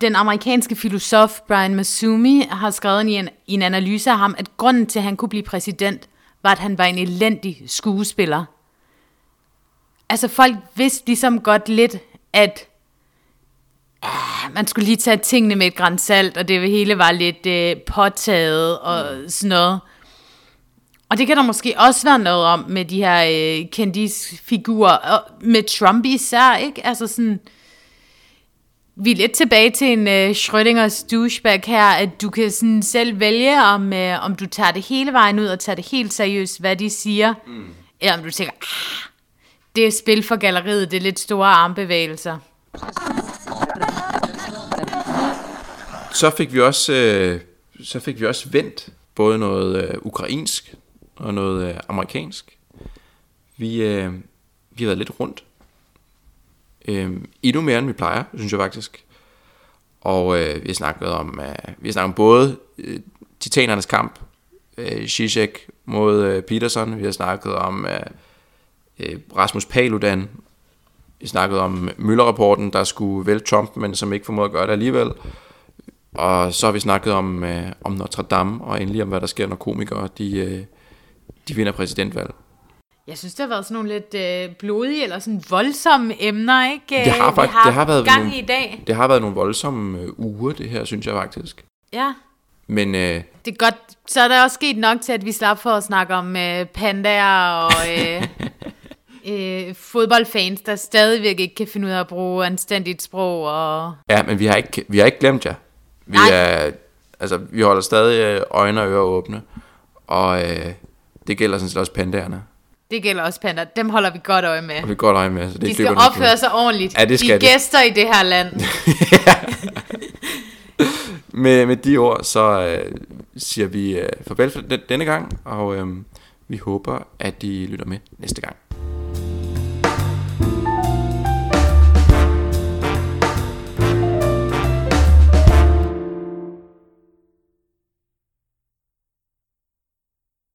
den amerikanske filosof Brian Masumi har skrevet i en, i en analyse af ham, at grunden til, at han kunne blive præsident, var, at han var en elendig skuespiller. Altså folk vidste ligesom godt lidt, at ah, man skulle lige tage tingene med et gran salt, og det hele var lidt øh, påtaget og sådan noget. Og det kan der måske også være noget om med de her øh, kendis-figurer, og med Trump især, ikke? Altså sådan, vi er lidt tilbage til en øh, Schrödingers douchebag her, at du kan sådan selv vælge, om, øh, om du tager det hele vejen ud og tager det helt seriøst, hvad de siger, mm. eller om du tænker, ah, det er spil for galleriet, det er lidt store armbevægelser. Så fik vi også, øh, så fik vi også vendt både noget øh, ukrainsk og noget øh, amerikansk. Vi, øh, vi har været lidt rundt. Øh, endnu mere end vi plejer, synes jeg faktisk. Og øh, vi har snakket om, øh, vi har snakket om både øh, titanernes kamp, øh, Zizek mod øh, Peterson. Vi har snakket om øh, øh, Rasmus Paludan. Vi snakkede om Møller-rapporten, der skulle vælge Trump, men som ikke formåede at gøre det alligevel. Og så har vi snakket om, øh, om Notre Dame, og endelig om, hvad der sker, når komikere de, øh, de vinder præsidentvalg. Jeg synes, det har været sådan nogle lidt øh, blodige eller sådan voldsomme emner, ikke? Det har, vi faktisk, har det har været gang nogle, i i dag. Det har været nogle voldsomme øh, uger, det her, synes jeg faktisk. Ja, Men øh, det er godt. Så er der også sket nok til, at vi slap for at snakke om øh, pandaer og øh, øh, fodboldfans, der stadigvæk ikke kan finde ud af at bruge anstændigt sprog. Og... ja, men vi har ikke, vi har ikke glemt jer. Vi, Nej. er, altså, vi holder stadig øh, øjne og ører åbne. Og øh, det gælder sådan set også pandaerne. Det gælder også pandaer. Dem holder vi godt øje med. Og vi godt øje med. Så det De skal opføre sig ordentligt. Ja, det skal de er gæster i det her land. med, med de ord, så øh, siger vi øh, farvel for den, denne gang, og øh, vi håber, at I lytter med næste gang.